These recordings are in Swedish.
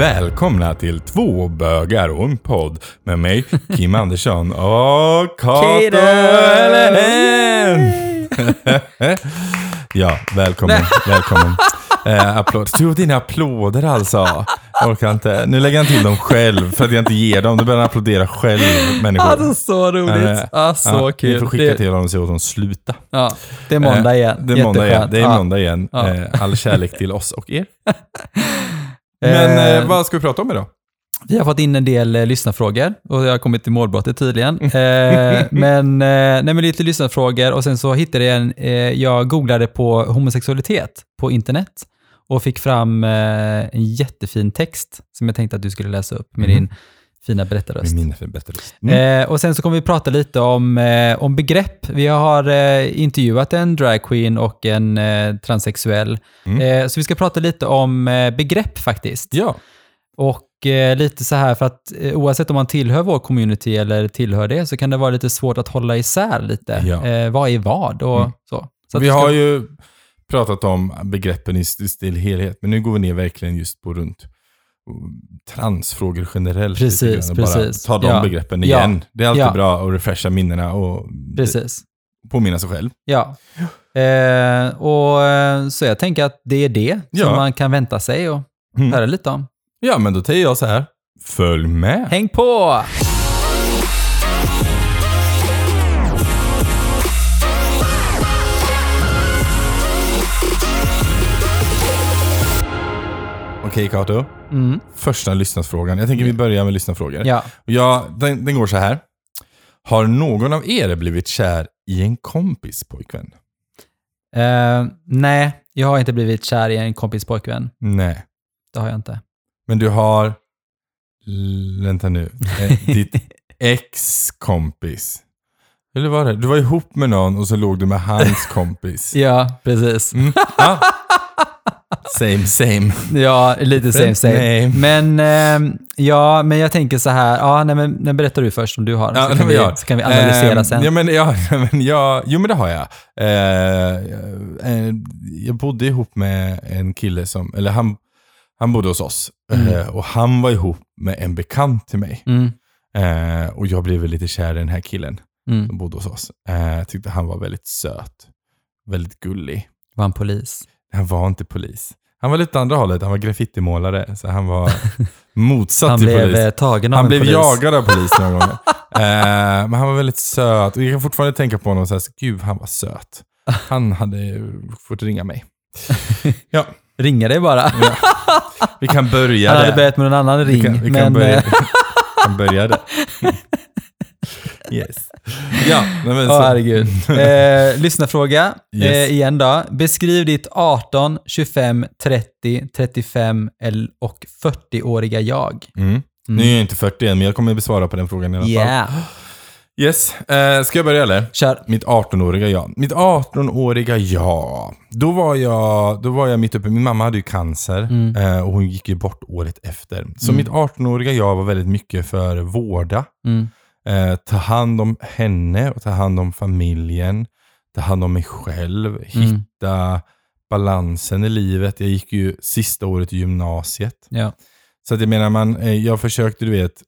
Välkomna till Två bögar och en podd med mig, Kim Andersson och Kato! Elenen. Ja, välkommen, välkommen. Eh, applåd. Du och dina applåder alltså. Jag orkar inte. Nu lägger jag till dem själv för att jag inte ger dem. Du börjar applådera själv, människor. Alltså så roligt. Eh, Ja, så ja, kul. Ni får skicka det, till honom och säga åt honom sluta. ja, det är måndag igen. Eh, Det är måndag igen. Det är måndag igen. Ja. Eh, All kärlek till oss och er. Men Eh, eh, vad ska vi prata om idag? Vi har fått in en del eh, lyssnarfrågor och jag har kommit till målbrottet tydligen. Eh, men, eh, nej, men lite lyssnarfrågor och sen så hittade jag en, eh, jag googlade på homosexualitet på internet och fick fram eh, en jättefin text som jag tänkte att du skulle läsa upp med Mhm. din fina berättarröst. Med min bättre röst. Mm. Eh, och sen så kommer vi prata lite om, eh, om begrepp. Vi har eh, intervjuat en dragqueen och en eh, transsexuell. Mm. Eh, så vi ska prata lite om eh, begrepp faktiskt. Ja. Och lite så här för att oavsett om man tillhör vår community eller tillhör det så kan det vara lite svårt att hålla isär lite. Ja. Vad är vad och Mm. så. så att vi ska- har ju pratat om begreppen i still helhet, men nu går vi ner verkligen just på runt transfrågor generellt. Precis, precis. Ta de Ja. begreppen Ja. igen. Det är alltid Ja. bra att refresha minnena och Precis. påminna sig själv. Ja. Eh, och, eh, så jag tänker att det är det Ja. som man kan vänta sig och Mm. höra lite om. Ja, men då säger jag så här. Följ med! Häng på! Okej, Kato. Mm. Första lyssnarsfrågan. Jag tänker vi börjar med lyssnarfrågor. Ja. Ja, den, den går så här. Har någon av er blivit kär i en kompis pojkvän? Eh, nej, jag har inte blivit kär i en kompis pojkvän. Nej. Det har jag inte. Men du har... L- Vänta nu. Eh, ditt ex-kompis. Eller var det? Du var ihop med någon och så låg du med hans kompis. Ja, precis. Mm. Ja. Same, same. Ja, lite same same. Nej. Men, ehm, ja, men jag tänker så här, ja, nej, men, men berättar du först om du har, Ja, så, kan vi, så kan vi analysera Ehm, sen. Ja, men, ja, men, ja, jo, men det har jag. Eh, eh, jag bodde ihop med en kille som, eller han, han bodde hos oss. Eh, och han var ihop med en bekant till mig. Mm, Eh, och jag blev lite kär i den här killen mm. som bodde hos oss. Eh, jag tyckte han var väldigt söt. Väldigt gullig. Var han polis? Han var inte polis. Han var lite andra hållet. Han var graffitimålare. Så han var motsatt Han till blev polis. eh, tagen av Han en blev polis. jagad av polis några gånger. Eh, men han var väldigt söt. Och jag kan fortfarande tänka på honom och säga, gud han var söt. Han hade fått ringa mig. Ja, Ringa dig bara. ja. vi kan börja Han hade börjat med någon annan Vi ring. kan, vi men, kan börja, eh, kan börja där. Yes. Ja, men så. herregud. Eh, lyssnarfråga Yes. eh, igen då. Beskriv ditt 18, 25, 30, 35 el- och 40-åriga jag. Mm. Nu är jag inte 40 än, men jag kommer besvara på den frågan i alla fall. Yeah. Yes. Eh, ska jag börja eller? Kör. Mitt 18-åriga jag. Mitt 18-åriga jag. Då var jag, då var jag mitt uppe. Min mamma hade ju cancer Mm. eh, och hon gick ju bort året efter. Så mitt 18-åriga jag var väldigt mycket för vårda. Mm. Eh, ta hand om henne och ta hand om familjen. Ta hand om mig själv. Mm. Hitta balansen i livet. Jag gick ju sista året i gymnasiet. Ja. Så att jag menar, man, eh, jag försökte du vet,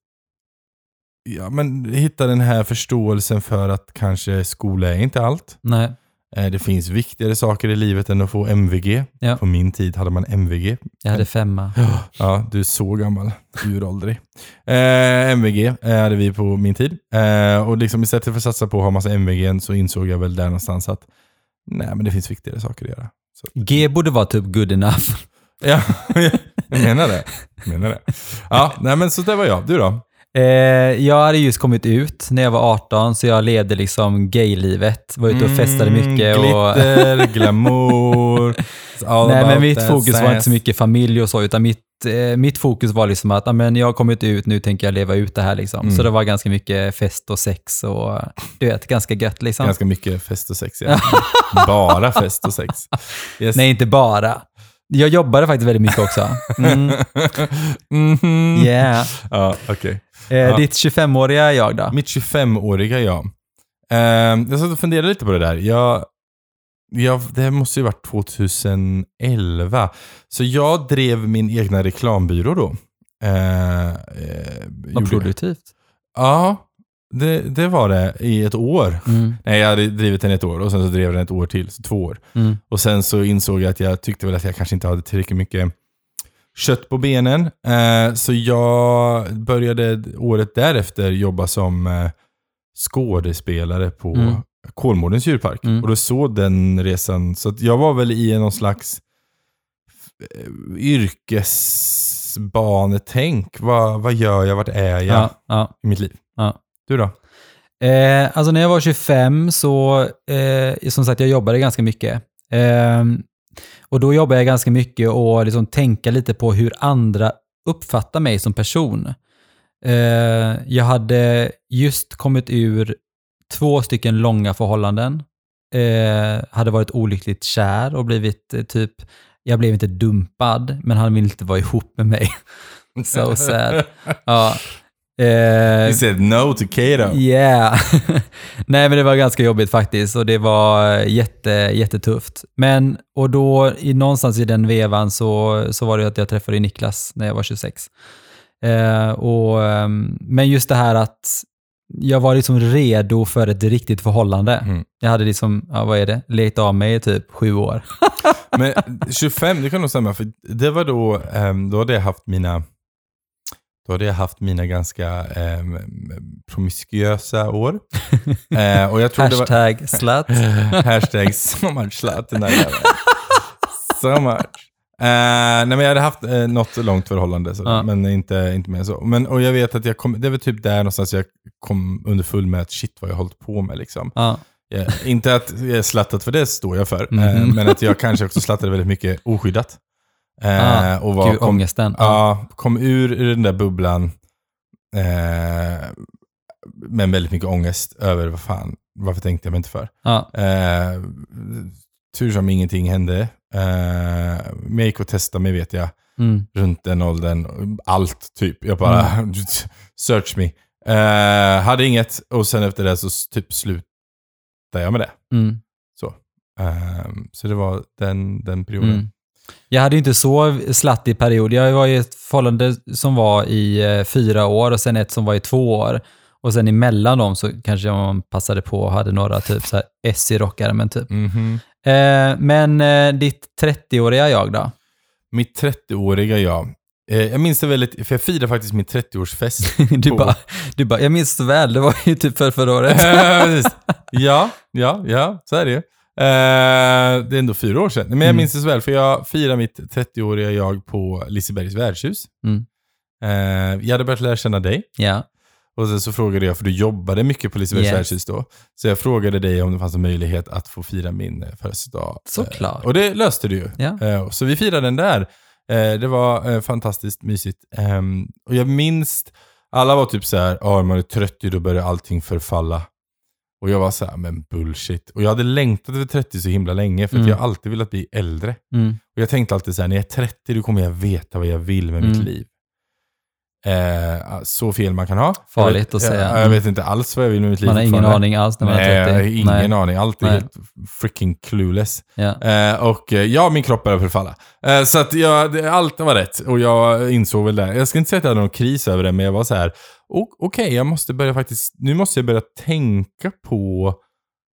ja, men hitta den här förståelsen för att kanske skola är inte allt. Nej. Eh, Det finns viktigare saker i livet än att få MVG. Ja. På min tid hade man MVG. Jag hade femma. Ja, du är så gammal. Uråldrig. Eh, MVG eh, hade vi på min tid. Eh, och liksom istället för att satsa på att ha massa MVG så insåg jag väl där någonstans att nej, men det finns viktigare saker att göra. Så, G borde vara typ good enough. ja, jag menar det. Jag menar det. Ja, nej, men så där var jag. Du då? Eh, jag hade just kommit ut när jag var 18, så jag levde liksom gaylivet. Var ute och festade mycket. och... Mm, Glitter, glamour. Nej, men mitt fokus var inte så mycket familj och så, utan mitt, eh, mitt fokus var liksom att ah, men jag har kommit ut, nu tänker jag leva ut det här. Liksom. Mm. Så det var ganska mycket fest och sex och du vet, ganska gött liksom. Ganska mycket fest och sex, ja. Bara fest och sex. Yes. Nej, inte bara. Jag jobbade faktiskt väldigt mycket också. Mm, Mhm. yeah. Ja, okej. Eh, Ja. Ditt 25-åriga jag då? Mitt 25-åriga jag. Eh, jag satt och funderade lite på det där. Jag, jag, det här måste ju varit 2011. Så jag drev min egna reklambyrå då. Eh, eh, Vad produktivt. Ja, det, det var det i ett år. Mm. Nej, jag hade drivit den ett år och sen så drev den ett år till, så två år. Mm. Och sen så insåg jag att jag tyckte väl att jag kanske inte hade tillräckligt mycket kött på benen. Eh, så jag började året därefter jobba som eh, skådespelare på Mm. Kolmårdens djurpark. Mm. Och då såg den resan, så jag var väl i någon slags eh, yrkesbanetänk. Vad, vad gör jag? Vart är jag Ja, ja. i mitt liv? Ja. Du då? Eh, alltså när jag var 25 så, eh, som sagt, jag jobbade ganska mycket. Eh, och då jobbade jag ganska mycket och liksom tänka lite på hur andra uppfattar mig som person. Eh, jag hade just kommit ur två stycken långa förhållanden. Eh, hade varit olyckligt kär och blivit eh, typ, jag blev inte dumpad, men han ville inte vara ihop med mig. so sad. Ja. Eh, You said no to Kato. Yeah. Nej, men det var ganska jobbigt faktiskt och det var jätte, jättetufft. Men, och då i, någonstans i den vevan så, så var det att jag träffade Niklas när jag var 26. Eh, och, ehm, men just det här att jag var liksom redo för ett riktigt förhållande. Mm. Jag hade liksom, ja, vad är det, lekt av mig i typ sju år. Men 25, det kan nog stämma, för det var då, um, då hade jag haft mina då hade jag haft mina ganska um, promiskuösa år. Eh, och jag tror det var, Hashtag slut. Hashtag so much slut den där jäveln. So much. Eh, nej men jag hade haft uh, något långt förhållande, så, Ja. men inte, inte mer så. Men, och jag vet att jag kom, det var typ där någonstans jag kom underfull med att shit vad jag hållit på med liksom. Ja. Ja, inte att jag är slattat för det står jag för, Mhm. eh, men att jag kanske också slattade väldigt mycket oskyddat. Eh, Ah, och var, Gud, kom, ångesten. ja, kom ur, ur den där bubblan eh, med väldigt mycket ångest över vad fan, varför tänkte jag mig inte för. Ja. Eh, tur som ingenting hände. Eh, men jag gick och testade mig vet jag, Mm. runt den åldern. Allt typ. Jag bara, search me. Eh, hade inget och sen efter det så typ slutade jag med det. Mm. Ehm, så det var den, den perioden. Mm. Jag hade ju inte så slattig period. Jag var i ett förhållande som var i eh, fyra år och sen ett som var i två år. Och sen emellan dem så kanske man passade på och hade några typ så här SC-rockare, men typ. Mhm. Eh, men eh, ditt 30-åriga jag då? Mitt 30-åriga jag. Eh, jag minns det väldigt, för jag firade faktiskt min 30-årsfest. Du På- bara, du bara, jag minns så väl, det var ju typ för förra året. Ja, ja, ja, så är det ju. Eh, det är ändå fyra år sedan. Men jag Mm. minns det så väl, för jag firade mitt 30-åriga jag på Lisebergs värdshus. Mm. Eh, jag hade börjat lära känna dig. ja. Och sen så frågade jag, för du jobbade mycket på Lisebergs Yes. värdshus då. Så jag frågade dig om det fanns en möjlighet att få fira min födelsedag. Såklart. Eh, och det löste du ju. Ja. Så vi firade den där. Det var fantastiskt mysigt. Ehm, och jag minns, alla var typ så här, ja man är 30 då börjar allting förfalla. Och jag var så här, men bullshit. Och jag hade längtat över 30 så himla länge, för att Mm. jag har alltid velat bli äldre. Mm. Och jag tänkte alltid så här, när jag är 30 då kommer jag veta vad jag vill med mitt Mm. liv. Eh, så fel man kan ha. Farligt vet, att säga. Jag, jag vet inte alls vad jag vill med mitt liv Man har ingen aning alls när man Nej, är 30. jag har ingen Nej. aning. Allt är Nej. helt freaking clueless. Ja. Eh, och eh, ja, min kropp börjar förfalla. Eh, så att jag, allt var rätt. Och jag insåg väl det. Jag ska inte säga att jag hade någon kris över det, men jag var så här. "O- Okej, jag måste börja faktiskt, nu måste jag börja tänka på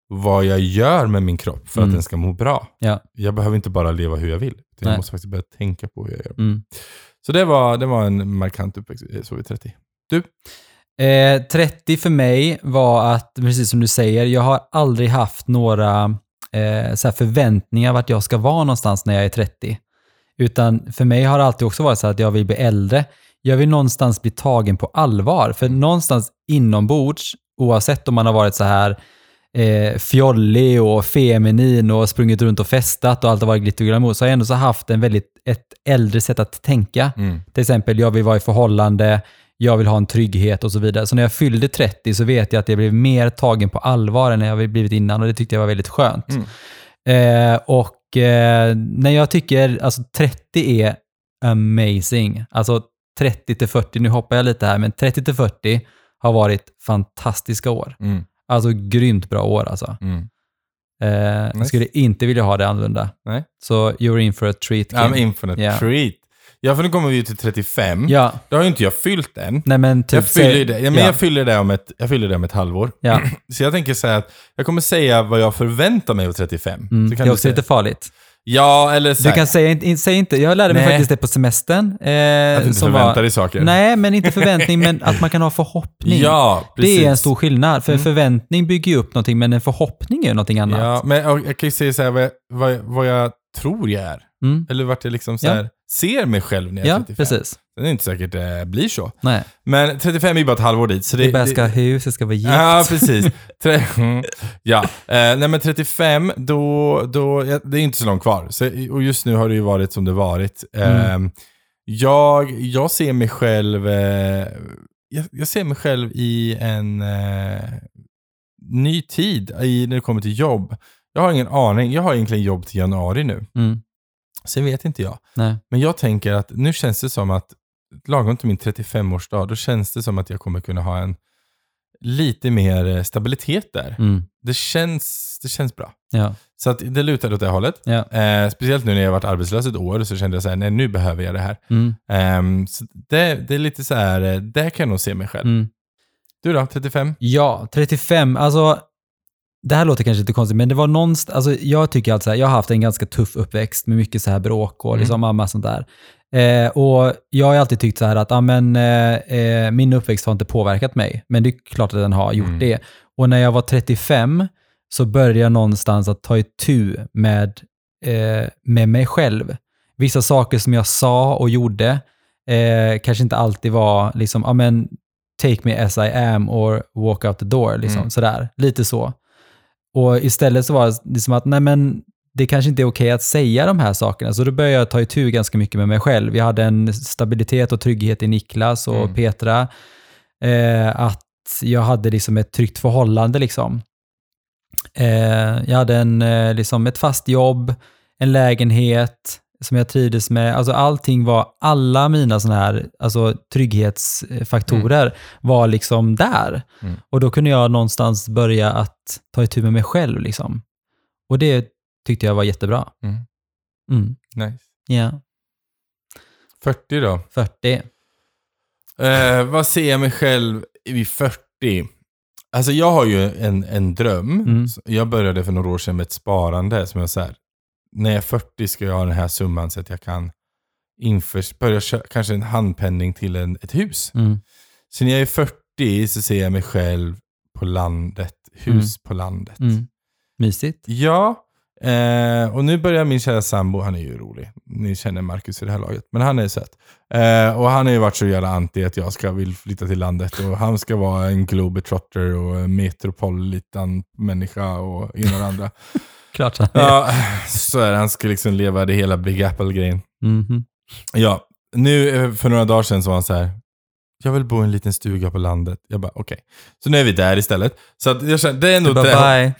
vad jag gör med min kropp för Mm. att den ska må bra. Ja. Jag behöver inte bara leva hur jag vill. Jag måste faktiskt börja tänka på hur jag gör. Mm. Så det var, det var en markant uppväxt, eh, så vid 30. Eh, 30 för mig var att, precis som du säger, jag har aldrig haft några eh, så här förväntningar vart jag ska vara någonstans när jag är 30. Utan för mig har det alltid också varit så att jag vill bli äldre. Jag vill någonstans bli tagen på allvar, för någonstans inombords, oavsett om man har varit så här eh, fjollig och feminin och sprungit runt och festat och allt har varit glitter och glamour, så har jag ändå så haft en väldigt, ett äldre sätt att tänka. Mm. Till exempel, jag vill vara i förhållande, jag vill ha en trygghet och så vidare. Så när jag fyllde 30 så vet jag att jag blev mer tagen på allvar än jag blivit innan och det tyckte jag var väldigt skönt. Mm. Eh, och eh, när jag tycker, alltså 30 är amazing. Alltså 30 till 40, nu hoppar jag lite här, men 30 till 40 har varit fantastiska år. Mm. Alltså grymt bra år alltså. Mm. Eh, Jag Nice. skulle inte vilja ha det annorlunda. Nej. Så you're in for a treat, Kim. I'm in for a Ja. treat. Ja, för nu kommer vi ju till 35. Ja, Då har ju inte jag fyllt än. nej men typ... jag fyller säg- det. Ja, men ja. jag fyller det om ett, jag fyller det om ett halvår. Ja, Så jag tänker säga att jag kommer säga vad jag förväntar mig av 35. mm. Det är också säga. lite farligt. Ja, eller så Du kan säga, säg inte, jag lärde mig Nej. faktiskt det på semestern. Eh, att du inte förväntar dig saker. Nej, men inte förväntning, men att man kan ha förhoppning. Ja, precis. det är en stor skillnad, för Mm. förväntning bygger ju upp någonting, men en förhoppning är någonting annat. Ja, men jag, jag kan ju säga så här vad jag, vad, jag- tror jag är. Mm. Eller vart jag liksom så Ja. här, ser mig själv när jag är Ja, 35. precis. Det är inte säkert det blir så. Nej. Men 35 är ju bara ett halvår dit. Så det, Det, det ska ha hus, det ska vara gift. Ja, precis. Tre, mm, ja, eh, nej men 35, då, då, ja, det är inte så långt kvar. Så, och just nu har det ju varit som det varit. Eh, Mm. jag, jag ser mig själv, eh, jag, jag ser mig själv i en eh, ny tid i, när det kommer till jobb. Jag har ingen aning. Jag har egentligen jobb till januari nu. Mm. Sen vet inte jag. Nej. Men jag tänker att nu känns det som att lagom till min 35-årsdag, då känns det som att jag kommer kunna ha en lite mer eh, stabilitet där. Mm. Det, känns, det känns bra. Ja. Så att det lutar åt det hållet. Ja. Eh, speciellt nu när jag varit arbetslös ett år så kände jag så här, nej nu behöver jag det här. Mm. Ehm, så det, det är lite så här, eh, där kan jag nog se mig själv. Mm. Du då, 35? Ja, 35. Alltså, det här låter kanske lite konstigt, men det var någonstans, alltså jag tycker att så här, jag har haft en ganska tuff uppväxt med mycket så här bråk och Mm. liksom mamma sånt där. Eh, och jag har alltid tyckt så här att, ja men eh, eh, min uppväxt har inte påverkat mig, men det är klart att den har gjort Mm. det. Och när jag var 35 så började jag någonstans att ta itu med, eh, med mig själv. Vissa saker som jag sa och gjorde eh, kanske inte alltid var liksom, ja men take me as I am or walk out the door, liksom Mm. sådär. Lite så. Och istället så var det liksom att, nej men det kanske inte är okej att säga de här sakerna. Så då började jag ta itu ganska mycket med mig själv. Jag hade en stabilitet och trygghet i Niklas och Mm. Petra. Eh, att jag hade liksom ett tryggt förhållande liksom. Eh, jag hade en, eh, liksom ett fast jobb, en lägenhet som jag trivdes med. Alltså allting var, alla mina sådana här alltså, trygghetsfaktorer var liksom där. Mm. Och då kunde jag någonstans börja att ta itu med mig själv. Liksom. Och det tyckte jag var jättebra. Mm. Mm. Nice. Ja, 40 då? 40. Eh, vad ser jag mig själv vid 40? Alltså jag har ju en, en dröm. Mm. Jag började för några år sedan med ett sparande som jag så här, när jag är 40 ska jag ha den här summan så att jag kan inför, börja köra kanske en handpenning till en, ett hus. Mm. Så när jag är 40 så ser jag mig själv på landet, hus på landet. Mm. Mysigt. Ja, eh, och nu börjar min kära sambo, han är ju rolig. Ni känner Marcus i det här laget, men han är söt. Eh, och han har ju varit så jävla anti att jag ska vill flytta till landet och han ska vara en globetrotter och en metropolitan människa och ena och andra. Klart han är. ja, så är det. Han ska liksom leva det hela Big Apple-grejen. Mhm. Ja, nu eh, för några dagar sedan så var han så här. Jag vill bo i en liten stuga på landet. Jag bara okej. Så nu är vi där istället. Så jag känner, det är ändå bara, bye.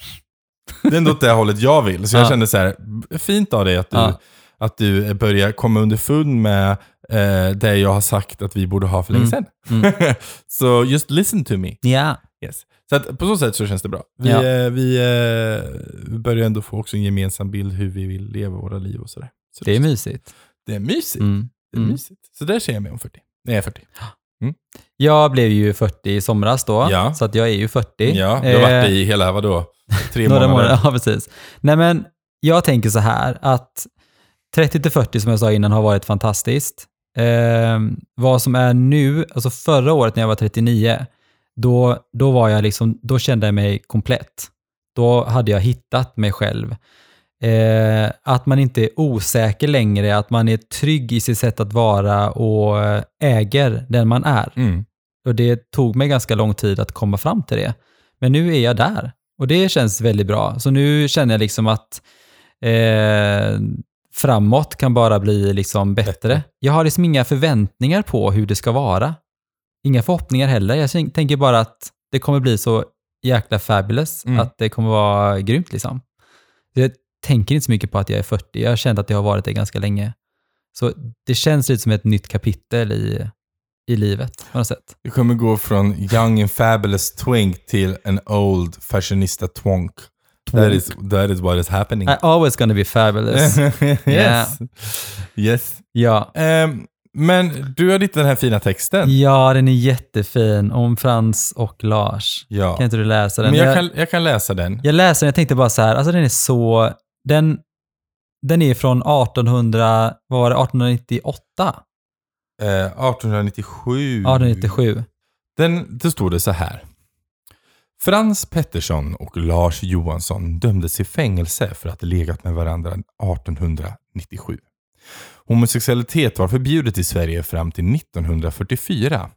Det är ändå åt det hållet jag vill. Så jag Ja. kände så här, fint av dig att du, Ja. att du börjar komma underfund med eh, det jag har sagt att vi borde ha för länge Mm. sedan. så just listen to me. Ja. Yes. Så att på så sätt så känns det bra. Vi, Ja. eh, vi, eh, börjar ändå få också en gemensam bild hur vi vill leva våra liv och sådär. Så Det är mysigt. det är mysigt. Mm. Det är Mm. mysigt. Så där ser jag mig om 40. Nej, jag är 40. Jag blev ju 40 i somras då, Ja. så att jag är ju 40. Ja, du har varit Eh, i hela, vadå? Tre Några månader? månader, ja precis. Nej men, jag tänker så här att 30 till 40 som jag sa innan har varit fantastiskt. Eh, vad som är nu, alltså förra året när jag var 39, då, då var jag liksom, då kände jag mig komplett. Då hade jag hittat mig själv. Eh, att man inte är osäker längre, att man är trygg i sitt sätt att vara och äger den man är. Mm. Och det tog mig ganska lång tid att komma fram till det. Men nu är jag där och det känns väldigt bra. Så nu känner jag liksom att eh, framåt kan bara bli liksom bättre. Bättre. Jag har liksom inga förväntningar på hur det ska vara. Inga förhoppningar heller. Jag tän- tänker bara att det kommer bli så jäkla fabulous, Mm. att det kommer vara grymt liksom. Jag tänker inte så mycket på att jag är 40. Jag har känt att jag har varit det ganska länge. Så det känns lite som ett nytt kapitel i, i livet på något sätt. Du kommer gå från young and fabulous twink till an old fashionista twonk. That is, that is what is happening. I always gonna be fabulous. yes. Yes. ja. Ehm, Men du har hittat den här fina texten. Ja, den är jättefin om Frans och Lars. Ja. Kan inte du läsa den? Men jag kan, jag kan läsa den. jag läser den, jag tänkte bara så här, alltså den är så... Den, den är från 1800, vad var det, 1898? Eh, 1897. 1897. Den, då står det så här. Frans Pettersson och Lars Johansson dömdes till fängelse för att ha legat med varandra 1897. Homosexualitet var förbjudet i Sverige fram till 1944.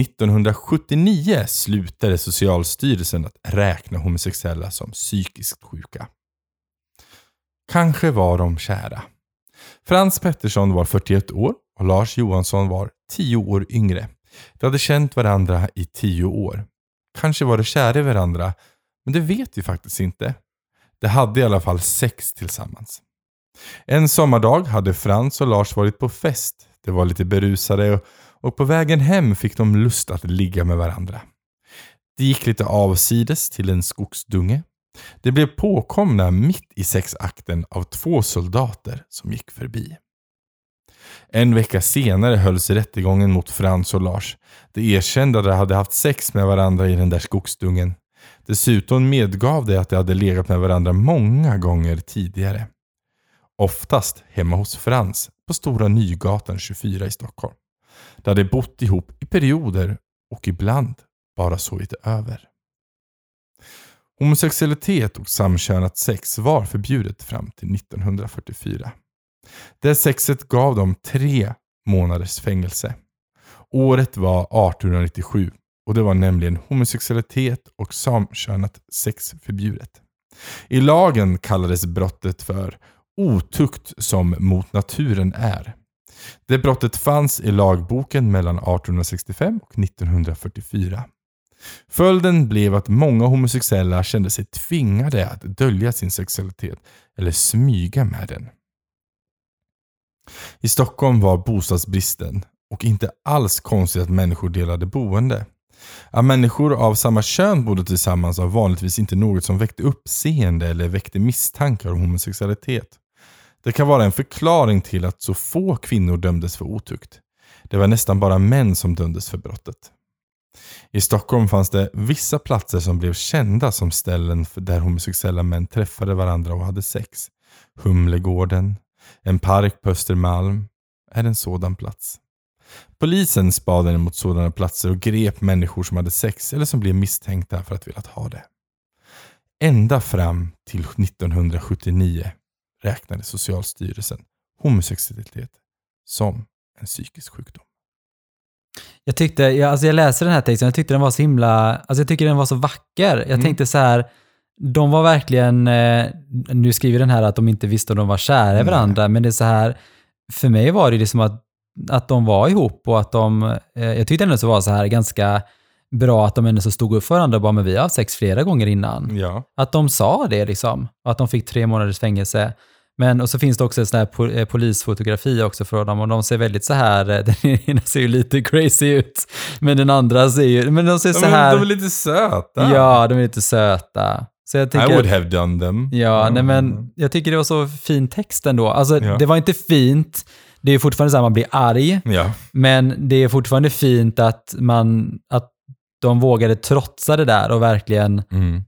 1979 slutade Socialstyrelsen att räkna homosexuella som psykiskt sjuka. Kanske var de kära. Frans Pettersson var 41 år och Lars Johansson var tio år yngre. De hade känt varandra i tio år. Kanske var de kära i varandra, men det vet vi faktiskt inte. De hade i alla fall sex tillsammans. En sommardag hade Frans och Lars varit på fest. De var lite berusade och på vägen hem fick de lust att ligga med varandra. De gick lite avsides till en skogsdunge. De blev påkomna mitt i sexakten av två soldater som gick förbi. En vecka senare hölls rättegången mot Frans och Lars. De erkände att de hade haft sex med varandra i den där skogsdungen. Dessutom medgav de att de hade legat med varandra många gånger tidigare. Oftast hemma hos Frans på Stora Nygatan 24 i Stockholm. De hade bott ihop i perioder och ibland bara sovit över. Homosexualitet och samkönat sex var förbjudet fram till 1944. Det sexet gav dem tre månaders fängelse. Året var 1897 och det var nämligen homosexualitet och samkönat sex förbjudet. I lagen kallades brottet för otukt som mot naturen är. Det brottet fanns i lagboken mellan 1865 och 1944. Följden blev att många homosexuella kände sig tvingade att dölja sin sexualitet eller smyga med den. I Stockholm var bostadsbristen och inte alls konstigt att människor delade boende. Att människor av samma kön bodde tillsammans var vanligtvis inte något som väckte uppseende eller väckte misstankar om homosexualitet. Det kan vara en förklaring till att så få kvinnor dömdes för otukt. Det var nästan bara män som dömdes för brottet. I Stockholm fanns det vissa platser som blev kända som ställen där homosexuella män träffade varandra och hade sex. Humlegården, en park på Östermalm är en sådan plats. Polisen spadade mot sådana platser och grep människor som hade sex eller som blev misstänkta för att vilja ha det. Ända fram till 1979 räknade Socialstyrelsen homosexualitet som en psykisk sjukdom. Jag tyckte, jag, alltså jag läste den här texten, jag tyckte den var så himla, alltså jag tycker den var så vacker. Jag Mm. tänkte så här, de var verkligen, eh, nu skriver den här att de inte visste om de var kära i Nej. varandra, men det är så här, för mig var det liksom att, att de var ihop och att de, eh, jag tyckte ändå så var så här ganska bra att de ändå så stod upp för varandra och bara, men vi har haft sex flera gånger innan. Ja. Att de sa det liksom, att de fick tre månaders fängelse. Men och så finns det också en sån här eh, polisfotografi också för dem och de ser väldigt så här, den ena ser ju lite crazy ut, men den andra ser ju, men de ser De, så är- här, de är lite söta. ja, de är lite söta. Så jag I would tycker, have done them. ja, nej men jag tycker det var så fin text ändå. Alltså Ja. det var inte fint, det är fortfarande så här man blir arg, Ja. men det är fortfarande fint att man, att de vågade trotsa det där och verkligen Mm.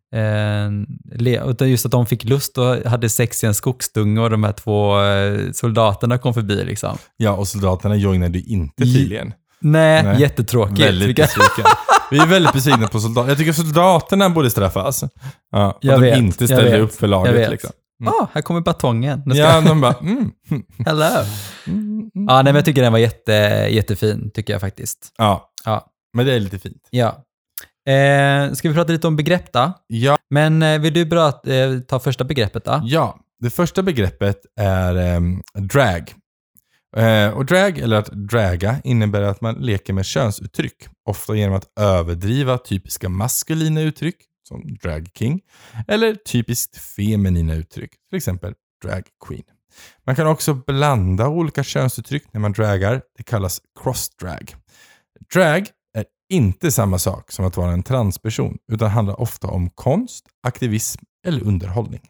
Eh, just att de fick lust och hade sex i en skogsdunge och de här två eh, soldaterna kom förbi liksom. ja, och soldaterna joinade ju inte J- tydligen. Nej, Nej. jättetråkigt. Väldigt besviken. Vi är väldigt besvikna på soldater. Jag tycker soldaterna borde straffas. Ja, Jag de vet, inte jag ställde vet, upp för laget. Liksom. Mm. Ah, här kommer batongen. Nu ska Ja, de bara mm. Hello. Mm, mm. Ja, nej, men jag tycker den var jätte, jättefin, tycker jag faktiskt. Ja, Ja. men det är lite fint. ja. Eh, ska vi prata lite om begrepp då? Ja, Men eh, vill du bra, eh, ta första begreppet då? ja. det första begreppet är ehm, drag. Eh, och drag, eller att draga, innebär att man leker med könsuttryck. Ofta genom att överdriva typiska maskulina uttryck, som drag king, eller typiskt feminina uttryck, till exempel drag queen. Man kan också blanda olika könsuttryck när man dragar. Det kallas cross-drag. Drag är inte samma sak som att vara en transperson, utan handlar ofta om konst, aktivism eller underhållning.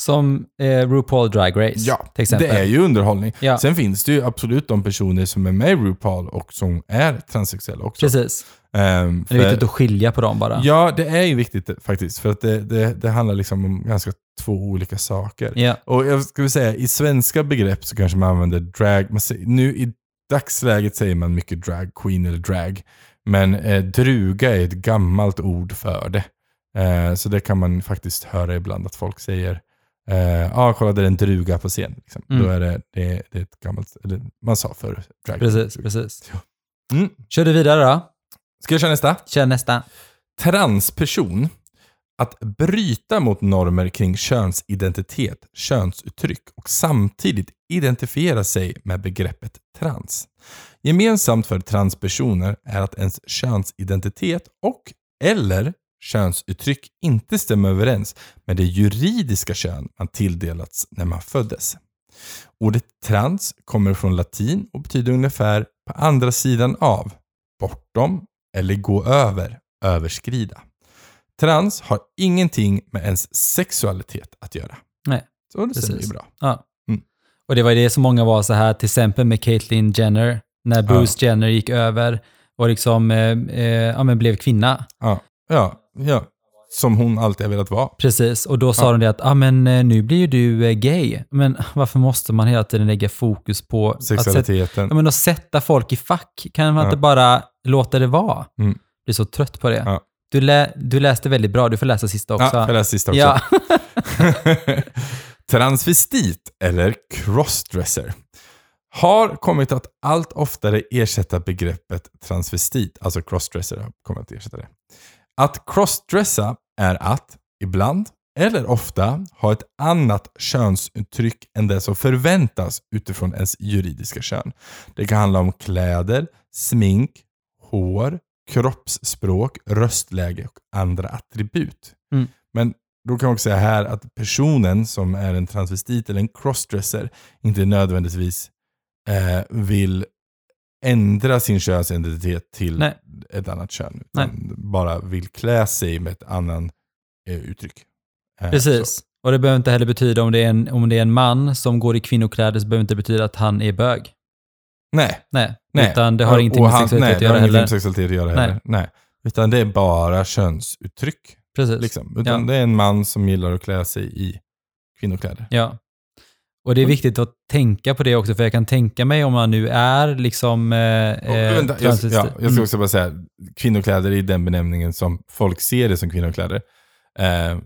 Som eh, RuPaul Drag Race, Ja, till exempel. det är ju underhållning. Ja. Sen finns det ju absolut de personer som är med i RuPaul och som är transsexuella också. Precis. Ehm, Det är viktigt att skilja på dem bara. Ja, det är ju viktigt faktiskt. För att det, det, det handlar liksom om ganska två olika saker. Ja. Och jag skulle säga, i svenska begrepp så kanske man använder drag. Man säger, nu i dagsläget säger man mycket drag queen eller drag. Men eh, druga är ett gammalt ord för det. Eh, så det kan man faktiskt höra ibland att folk säger. Ja, eh, ah, kolla det är en druga på scen. Liksom. Mm. Då är det, det, det är ett gammalt, eller man sa förr. Drag. Precis, precis. Mm. Kör du vidare då? Ska jag köra nästa? Kör nästa. transperson att bryta mot normer kring könsidentitet, könsuttryck och samtidigt identifiera sig med begreppet trans. Gemensamt för transpersoner är att ens könsidentitet och eller könsuttryck inte stämmer överens med det juridiska kön man tilldelats när man föddes. Ordet trans kommer från latin och betyder ungefär på andra sidan av, bortom eller gå över, överskrida. Trans har ingenting med ens sexualitet att göra. Nej, Så det stämmer ju bra. Ja. Mm. Och det var det som många var så här, till exempel med Caitlyn Jenner, när Bruce Jenner gick över och liksom eh, eh, ja, men blev kvinna. Ja, ja, ja. Som hon alltid har velat vara. Precis, och då sa Ja. de det att ah, men, eh, nu blir ju du eh, gay. Men varför måste man hela tiden lägga fokus på att sätta, Sexualiteten. ja, men att sätta folk i fack? Kan man Ja. inte bara låta det vara? Mm. Blir så trött på det. Ja. Du, lä, du läste väldigt bra, du får läsa sista också. Ja, jag läste sista också. Transvestit eller crossdresser har kommit att allt oftare ersätta begreppet transvestit, alltså crossdresser har kommit att ersätta det. Att crossdressa är att, ibland eller ofta, ha ett annat könsuttryck än det som förväntas utifrån ens juridiska kön. Det kan handla om kläder, smink, hår, kroppsspråk, röstläge och andra attribut. Mm. Men då kan man också säga här att personen som är en transvestit eller en crossdresser inte nödvändigtvis eh, vill ändra sin könsidentitet till Nej. ett annat kön. Utan bara vill klä sig med ett annan eh, uttryck. Eh, Precis. så. Och det behöver inte heller betyda om det, är en, om det är en man som går i kvinnokläder så behöver det inte betyda att han är bög. Nej. Nej, nej. utan det har Och- ingenting med sexualitet nej, att det har göra ingenting heller. med sexualitet att göra heller. Nej. Utan det är bara könsuttryck. Precis. Liksom. Utan Ja. det är en man som gillar att klä sig i kvinnokläder. Ja. Och det är viktigt att tänka på det också, för jag kan tänka mig om man nu är liksom... Eh, eh, vänta, jag, ja, jag ska Mm. också bara säga, kvinnokläder är den benämningen som folk ser det som kvinnokläder. Eh,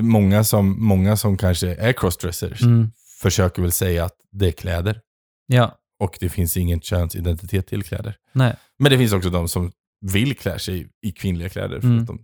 många, som, många som kanske är crossdressers Mm. försöker väl säga att det är kläder. Ja, Och det finns ingen könsidentitet till kläder. nej. Men det finns också de som vill klä sig i kvinnliga kläder för Mm. att de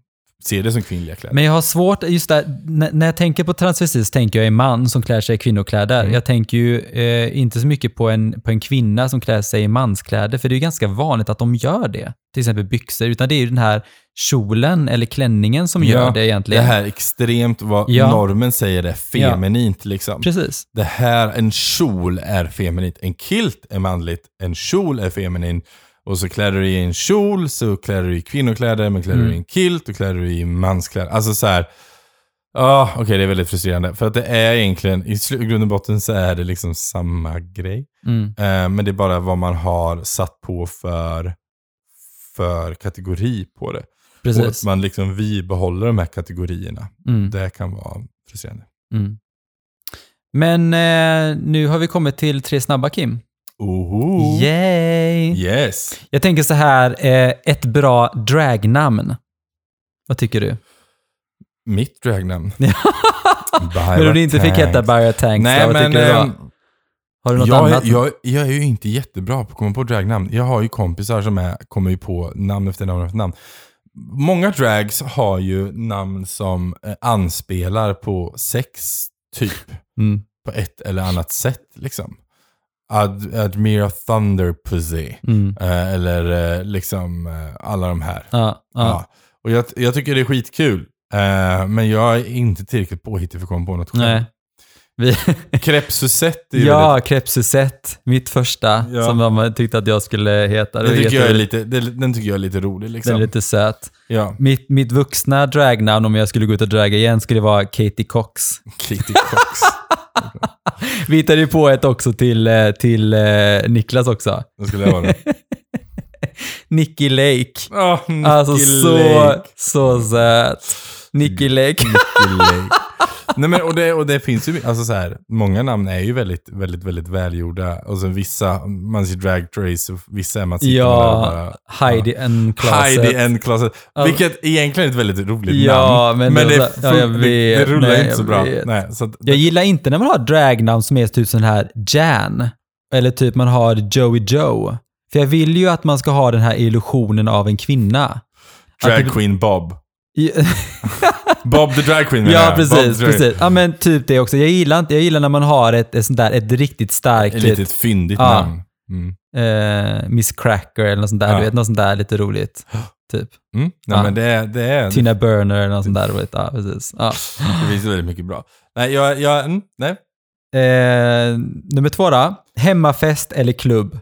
ser det som kvinnliga kläder. Men jag har svårt, just där, när, jag tänker på transvestit så tänker jag en man som klär sig i kvinnokläder. Mm. Jag tänker ju eh, inte så mycket på en, på en kvinna som klär sig i manskläder, för det är ju ganska vanligt att de gör det. Till exempel byxor, utan det är ju den här kjolen eller klänningen som Ja, gör det det egentligen. här extremt vad Ja. normen säger är feminint. Liksom. Precis. Det här, en kjol är feminint. En kilt är manligt. En kjol är feminin. Och så klär du dig i en kjol, så klär du dig i kvinnokläder, men klär du dig i Mm. en kilt, då klär du dig i manskläder. Alltså så här. Ja, okej det är väldigt frustrerande. För att det är egentligen, i grund och botten så är det liksom samma grej. Mm. Eh, men det är bara vad man har satt på för, för kategori på det. Och Precis. att man liksom, vi behåller de här kategorierna. Mm. Det kan vara frustrerande. Mm. Men eh, nu har vi kommit till tre snabba, Kim. Oho. Yay! Yes. Jag tänker så här, eh, ett bra dragnamn. Vad tycker du? Mitt dragnamn. Men om du inte fick heta Barra Tanks, Nej, vad men tycker du då? ehm, Har du något jag, annat? jag, jag är ju inte jättebra på att komma på dragnamn. Jag har ju kompisar som är, kommer ju på namn efter namn efter namn. Många drags har ju namn som eh, anspelar på sex, typ. Mm. På ett eller annat sätt, liksom. Ad, Admira Thunder Pussy. Mm. Eh, eller eh, liksom eh, alla de här. Ja, ja. Ja. Och jag, jag tycker det är skitkul. Eh, men jag är inte tillräckligt påhittig för att komma på något själv. Nej. Vi, Crêpe Suzette är ju ja, Crêpe Suzette, mitt första, Ja. som mamma tyckte att jag skulle heta. Väldigt, den, tycker jag är lite, den tycker jag är lite rolig liksom. Den är lite söt. Ja, Mitt, mitt vuxna dragnamn, om jag skulle gå ut och draga igen, skulle vara Katie Cox. Katie Cox. Vi hittade ju på ett också till, eh, till eh, Niklas också. Vad skulle det vara? Nicky Lake. Oh, Nicky Alltså så, Lake. så söt. Nicky Lake. Nicky Lake. Nej, men, och, det, och det finns ju, alltså så här, många namn är ju väldigt, väldigt, väldigt välgjorda. Och sen vissa, man ser Drag Trace och vissa är man sitter Ja, där bara, Heidi and Closet. Heidi and Closet. Vilket egentligen är ett väldigt roligt Ja, namn. men men det det, ja, jag fun- det, vet. rullar Nej, inte så bra. vet. Nej, så att, Jag gillar inte när man har dragnamn som är typ sån här Jan. Eller typ man har Joey Joe. För jag vill ju att man ska ha den här illusionen av en kvinna. drag Queen Bob. Bob the Drag Queen ja, precis. precis. Ja, men typ det också. Jag gillar, jag gillar när man har ett, ett sånt där, ett riktigt starkt, Ett litet fyndigt Ja. namn. Mm. eh, Miss Cracker eller något sånt där. Ja. Du vet, något sånt där lite roligt. Typ. Mm. Nej, Ja. men det, är- det är... Tina Burner eller något sånt där roligt. Ja, precis. Ja. Det finns väldigt mycket bra. Nej, jag, jag, mm, nej. Eh, nummer två då. Hemmafest eller klubb?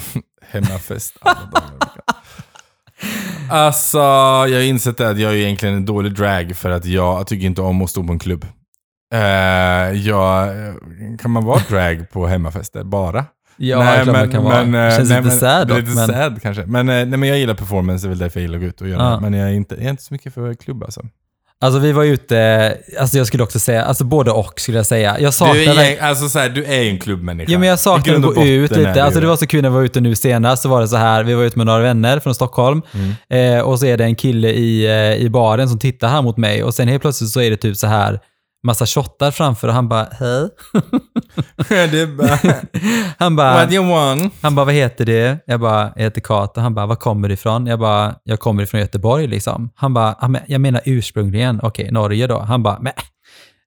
Hemmafest alla dagar. Alltså, jag har insett det att jag är egentligen en dålig drag för att jag tycker inte om att stå på en klubb. Eh, jag, kan man vara drag på hemmafester bara? Ja, nej, klart man kan vara. eh, Känns nej, lite men- sad dock, Lite men... sad kanske. Men, eh, nej, men jag gillar performance, det är väl därför jag gillar att gå ut och göra Ja. det. Men jag är, inte, jag är inte så mycket för klubb alltså. Alltså vi var ute, alltså jag skulle också säga, alltså både och skulle jag säga. Jag saknar Du är, alltså, så här, du är en klubbmänniska. Ja men jag I saknar att gå ut lite. Alltså det var så kul när vi var ute nu senast, så var det så här, vi var ute med några vänner från Stockholm Mm. eh, och så är det en kille i, eh, i baren som tittar här mot mig och sen helt plötsligt så är det typ så här massa shottar framför och han bara hej. det bara, Han bara, what you want? han bara vad heter det? Jag bara, jag heter Kato. Han bara, var kommer du ifrån? Jag bara, jag kommer ifrån Göteborg liksom. Han bara, "Ah, jag menar ursprungligen, okej, Norge då. Han bara, men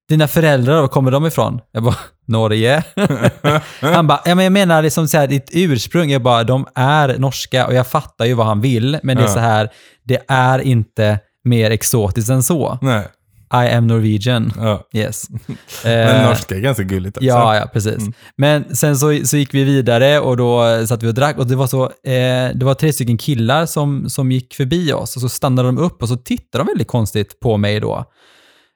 dina föräldrar, var kommer de ifrån? Jag bara, Norge. han bara, ja, men jag menar liksom så här, ditt ursprung. Jag bara, de är norska och jag fattar ju vad han vill, men det är så här, det är inte mer exotiskt än så. Nej. I am Norwegian. Ja. Yes. Men Eh, norska är ganska gulligt också. Ja, ja, precis. Mm. Men sen så, så gick vi vidare och då satt vi och drack och det var så, eh, det var tre stycken killar som, som gick förbi oss och så stannade de upp och så tittade de väldigt konstigt på mig då.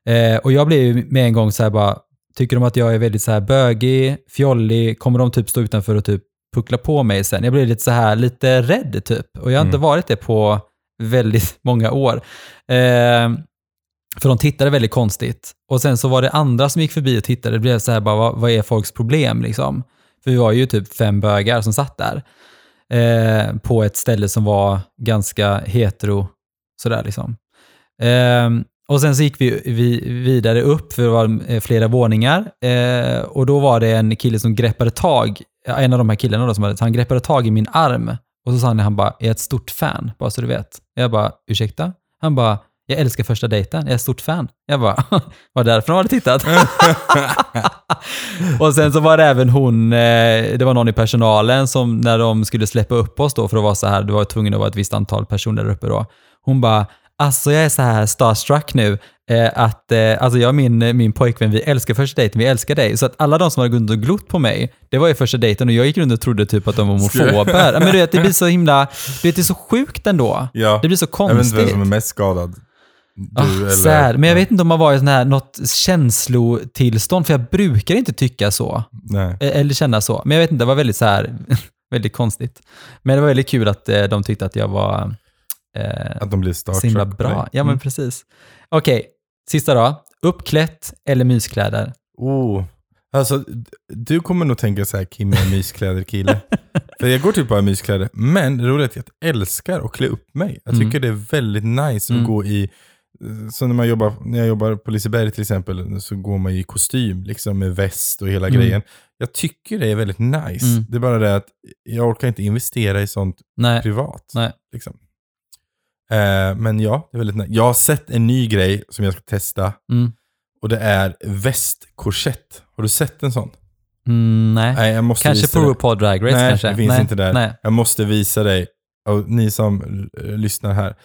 Eh, och jag blev med en gång så här bara, tycker de att jag är väldigt så här bögig, fjollig, kommer de typ stå utanför och typ puckla på mig sen? Jag blev lite så här, lite rädd typ. Och jag har inte Mm. varit det på väldigt många år. Eh, för de tittade väldigt konstigt. Och sen så var det andra som gick förbi och tittade. Det blev så här bara, vad, vad är folks problem liksom? För vi var ju typ fem bögar som satt där. Eh, på ett ställe som var ganska hetero, sådär liksom. Eh, och sen så gick vi, vi vidare upp, för det var eh, flera våningar. Eh, och då var det en kille som greppade tag, en av de här killarna då, som hade, han greppade tag i min arm. Och så sa han, han bara, jag är ett stort fan, bara så du vet. Jag bara, ursäkta? Han bara, jag älskar första dejten, jag är stort fan. Jag bara, var det därför de hade tittat? och sen så var det även hon, eh, det var någon i personalen som när de skulle släppa upp oss då för att vara så här, det var tvungen att vara ett visst antal personer där uppe då. Hon bara, alltså jag är så här starstruck nu, eh, att eh, alltså jag och min, min pojkvän, vi älskar första dejten, vi älskar dig. Så att alla de som hade gått runt och glott på mig, det var ju första dejten och jag gick runt och trodde typ att de var homofober. Men du vet, det blir så himla, du vet, det är så sjukt ändå. Ja. Det blir så Jag vet inte vem konstigt. som är mest skadad. Du Ah, eller... Men jag vet inte om man var i sån här, något känslotillstånd, för jag brukar inte tycka så. Nej. Eh, Eller känna så. Men jag vet inte, det var väldigt så här, väldigt konstigt. Men det var väldigt kul att eh, de tyckte att jag var eh, Att de blir så himla bra. dig. Ja, men Mm. precis. Okej, sista då. Uppklätt eller myskläder? Oh. Alltså, du kommer nog tänka så här, Kim är myskläder-kille. För jag går typ bara i myskläder. Men det roliga är att jag älskar att klä upp mig. Jag Mm. tycker det är väldigt nice Mm. att gå i, så när, man jobbar, när jag jobbar på Liseberg till exempel, så går man i kostym, liksom med väst och hela Mm. grejen. Jag tycker det är väldigt nice. Mm. Det är bara det att jag orkar inte investera i sånt Nej. privat. Nej. Liksom. Eh, men ja, det är väldigt nice. Jag har sett en ny grej som jag ska testa. Mm. Och det är västkorsett. Har du sett en sån? Mm, nej. Nej, jag måste Kanske på. RuPaul Drag Race Nej, kanske? det finns nej. inte där. Nej. Jag måste visa dig. Och ni som lyssnar här,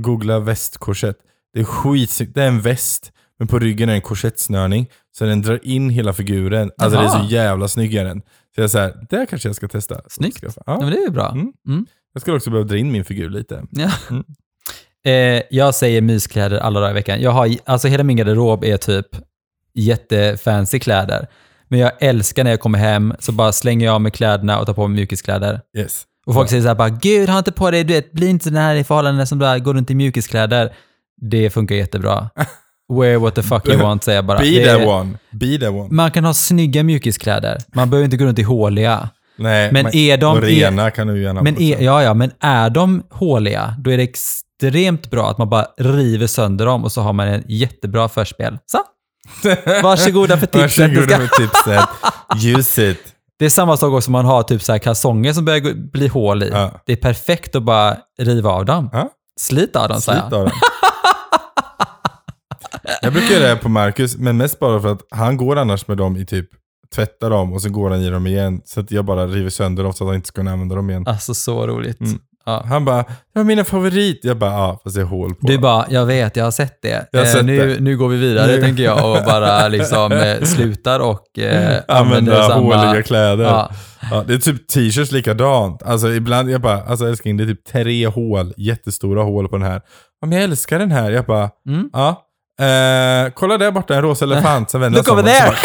googla västkorsett. Det är skitsnyggt. Det är en väst, men på ryggen är en korsettsnörning. Så den drar in hela figuren. Alltså det är Jaha. så jävla snygg är den. Så jag säger, det kanske jag ska testa. Snyggt. Skaffa. Ja, Ja. men det är ju bra. Mm. Mm. Jag skulle också behöva dra in min figur lite. Ja. Mm. Eh, jag säger myskläder alla dagar i veckan. Jag har, alltså hela min garderob är typ jättefancy kläder. Men jag älskar när jag kommer hem så bara slänger jag av mig kläderna och tar på mig mjukiskläder. Yes. Och folk säger så här bara, gud ha inte på dig, du vet, bli inte den här i förhållanden som bara går runt i mjukiskläder. Det funkar jättebra. Wear what the fuck you want säger jag bara. Be Det that är- one. Be that one. Man kan ha snygga mjukiskläder. Man behöver inte gå runt i håliga. Nej, Men är de- rena kan du gärna Men är, ja, ja, men är de håliga, då är det extremt bra att man bara river sönder dem och så har man en jättebra förspel. Så, varsågoda för tipset. Varsågoda med tipset. Use it. det är samma sak också om man har typ så här kalsonger som börjar bli hål i. Ja. Det är perfekt att bara riva av dem. Ja. Slit av dem, Slit säger jag. av den. Jag brukar göra det på Marcus, men mest bara för att han går annars med dem i typ tvättar dem och så går han i dem igen. Så att jag bara river sönder dem så att han inte ska kunna använda dem igen. Alltså så roligt. Mm. Ja. Han bara, det var mina favorit. Jag bara, ja fast det är hål på. Du bara, jag vet, jag har sett det. Jag har Eh, sett nu, det. nu går vi vidare, Nu- tänker jag, och bara liksom eh, slutar och eh, använder Använda samma... håliga kläder. Ja. Ja, det är typ t-shirts likadant. Alltså ibland, jag bara, alltså älskling, det är typ tre hål, jättestora hål på den här. Ja, men jag älskar den här. Jag bara, Mm. ja. Eh, kolla där borta, en rosa elefant. Sen vänder Look over så bara,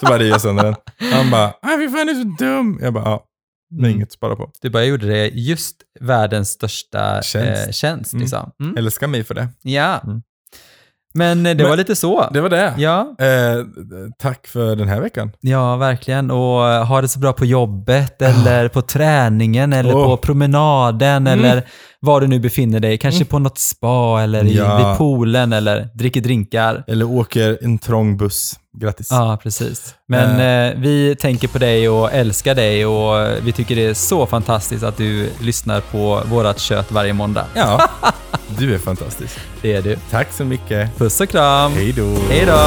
så bara river jag sönder den. Han bara, ah, fy fan du är så dum. Jag bara, ja. Det är Mm. inget att spara på. Du bara gjorde det just världens största Tjänst. Eh, tjänst Mm. liksom. Mm. Älskar mig för det. Ja. Mm. Men eh, det Men- var lite så. Det var det. Ja, Eh, tack för den här veckan. ja, verkligen. Och eh, ha det så bra på jobbet, eller på träningen, eller Åh. på promenaden, Mm. eller var du nu befinner dig. Kanske på något spa, eller i, Ja. vid poolen, eller dricker drinkar. Eller åker en trång buss. Grattis. Ja, precis. Men eh, vi tänker på dig och älskar dig och eh, vi tycker det är så fantastiskt att du lyssnar på vårat kött varje måndag. Ja, du är fantastisk. Det är du. Tack så mycket. Puss och kram! Hej då. Hej då!